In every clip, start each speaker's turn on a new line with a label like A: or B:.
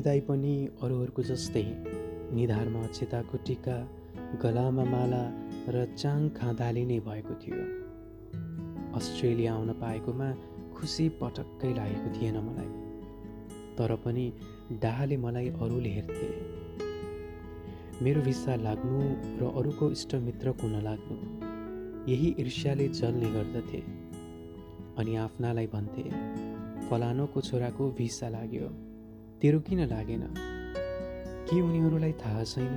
A: बिदाई पनि अरूहरूको जस्तै निधारमा अक्षताको टिका गलामा माला र चाङ खाँदाले नै भएको थियो। अस्ट्रेलिया आउन पाएकोमा खुसी पटक्कै लागेको थिएन मलाई। तर पनि डाहाले मलाई अरूले हेर्थे। मेरो भिसा लाग्नु र अरूको इष्टमित्र कुन लाग्नु? यही ईर्ष्याले जल्ने गर्दथे। अनि आफ्नालाई भन्थे फलानोको छोराको भिसा लाग्यो। तेरो किन लागेन? के उनीहरूलाई थाहा छैन?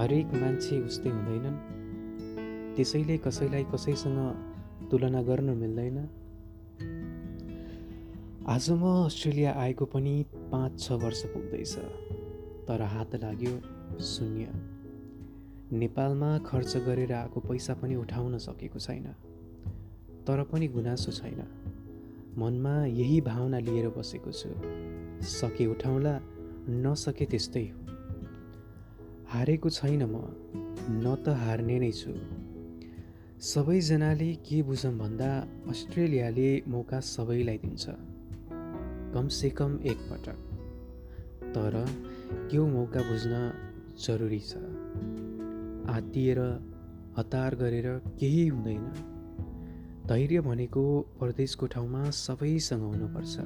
A: हरेक मान्छे उस्तै हुँदैनन्। त्यसैले कसैलाई कसैसँग तुलना गर्न मिल्दैन। आज म अस्ट्रेलिया आएको पनि पाँच छ वर्ष पुग्दैछ तर हात लाग्यो शून्य। नेपालमा खर्च गरेर आएको पैसा पनि उठाउन सकेको छैन तर पनि गुनासो छैन। मनमा यही भावना लिएर बसेको छु। सके उठाउला नसके त्यस्तै हो। हारेको छैन म न त हार्ने नै छु। सबैजनाले के बुझौँ भन्दा अस्ट्रेलियाले मौका सबैलाई दिन्छ। कमसे कम एकपटक। तर त्यो मौका बुझ्न जरुरी छ। आत्तिएर हतार गरेर केही हुँदैन। धैर्य भनेको परदेशको ठाउँमा सबैसँग हुनुपर्छ।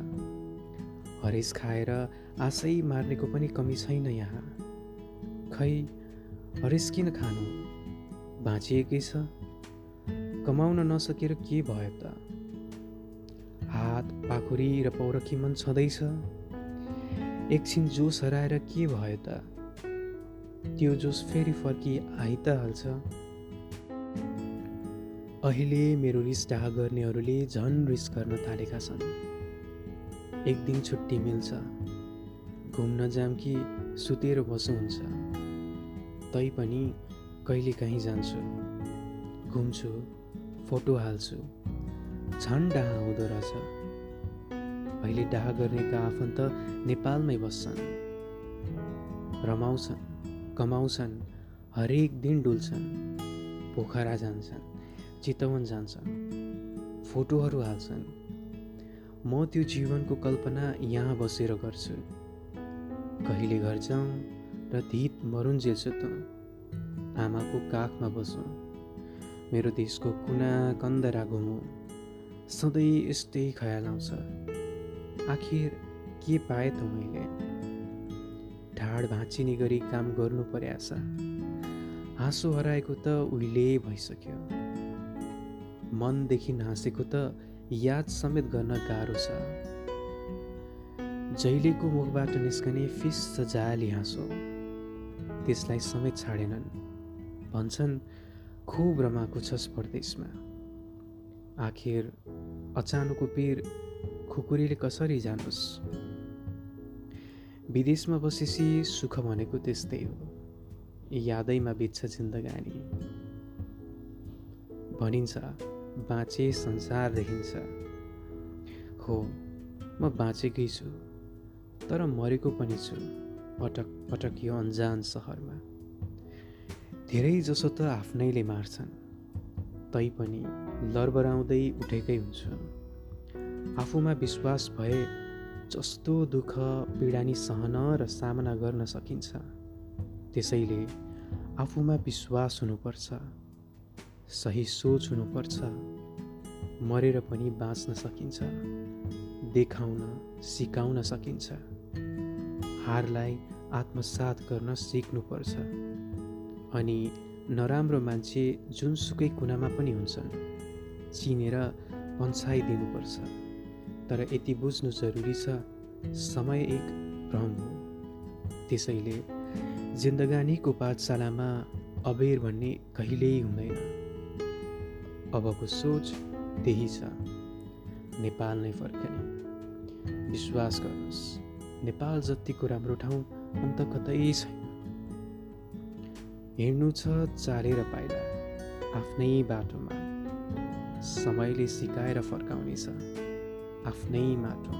A: हरेस खाएर आशै मार्नेको पनि कमी छैन यहाँ। खै हरेस किन खानु? बाँचिएकै छ। कमाउन नसकेर के भयो त? हात पाखुरी र पौरखी मन छँदैछ। एकछिन जोस हराएर के भयो त? त्यो जोस फेरि फर्की आइ त हाल्छ। अहिले मेरो रिस डाह गर्नेहरूले झन् रिस गर्न थालेका छन्। एक दिन छुट्टी मिल्छ। घुम्न जाम कि सुतेर बसो हुन्छ। तै पनि कहिले काहीँ जान्छु। घुम्छु फोटो हाल्छु। झन् डाहा हुँदो रहेछ। अहिले डाहा गर्नेका आफन्त नेपालमै बस्छन्। रमाउँछन् कमाउँछन् हरेक दिन डुल्छन्। पोखरा जान्छन् चितवन जान्छन् फोटोहरू हाल्छन्। म त्यो जीवनको कल्पना यहाँ बसेर गर्छु। कहिले घर जाउँ र धित मरुन्जेल त। आमाको काखमा बसौँ। मेरो देशको कुना कन्दरा घुमौँ। सधैँ यस्तै खयाल आउँछ। आखिर के पाएँ त मैले? ढाड भाँचिने गरी काम गर्नु पर्याछ हाँसो हराएको त उहिले भइसक्यो। मनदेखि हाँसेको त याद समेत गर्न गाह्रो छ। जहिलेको मुखबाट निस्कने फिस जाली हाँसो। त्यसलाई समेत छाडेनन्। भन्छन् खुब रमाएको छस् परदेशमा। आखिर अचानकको पीर खुकुरीले कसरी जानुहोस् विदेशमा बसेपछि सुख भनेको त्यस्तै हो। यादैमा बित्छ जिन्दगानी। भनिन्छ बाँचे संसार देखिन्छ हो म बाँचेकै छु तर मरेको पनि छु पटक पटक यो अन्जान सहरमा। धेरै जसो त आफ्नैले मार्छन् तैपनि लरबराउँदै उठेकै हुन्छु। आफूमा विश्वास भए जस्तो दुःख पीडानी सहन र सामना गर्न सकिन्छ। त्यसैले आफूमा विश्वास हुनुपर्छ सही सोच हुनुपर्छ। मरेर पनि बाँच्न सकिन्छ देखाउन सिकाउन सकिन्छ। हारलाई आत्मसात गर्न सिक्नुपर्छ। अनि नराम्रो मान्छे जुनसुकै कुनामा पनि हुन्छन् चिनेर पन्छाइदिनुपर्छ तर यति बुझ्नु जरुरी छ समय एक भ्रम हो। त्यसैले जिन्दगानीको पाठशालामा अबेर भन्ने कहिल्यै हुँदैन। अबको सोच त्यही छ। नेपाल नै फर्कने। विश्वास गर्नुहोस् नेपाल जतिको राम्रो ठाउँ अन्त कतै छैन। हिँड्नु छ चालेर पाइला आफ्नै बाटोमा। समयले सिकाएर फर्काउनेछ आफ्नै माटोमा।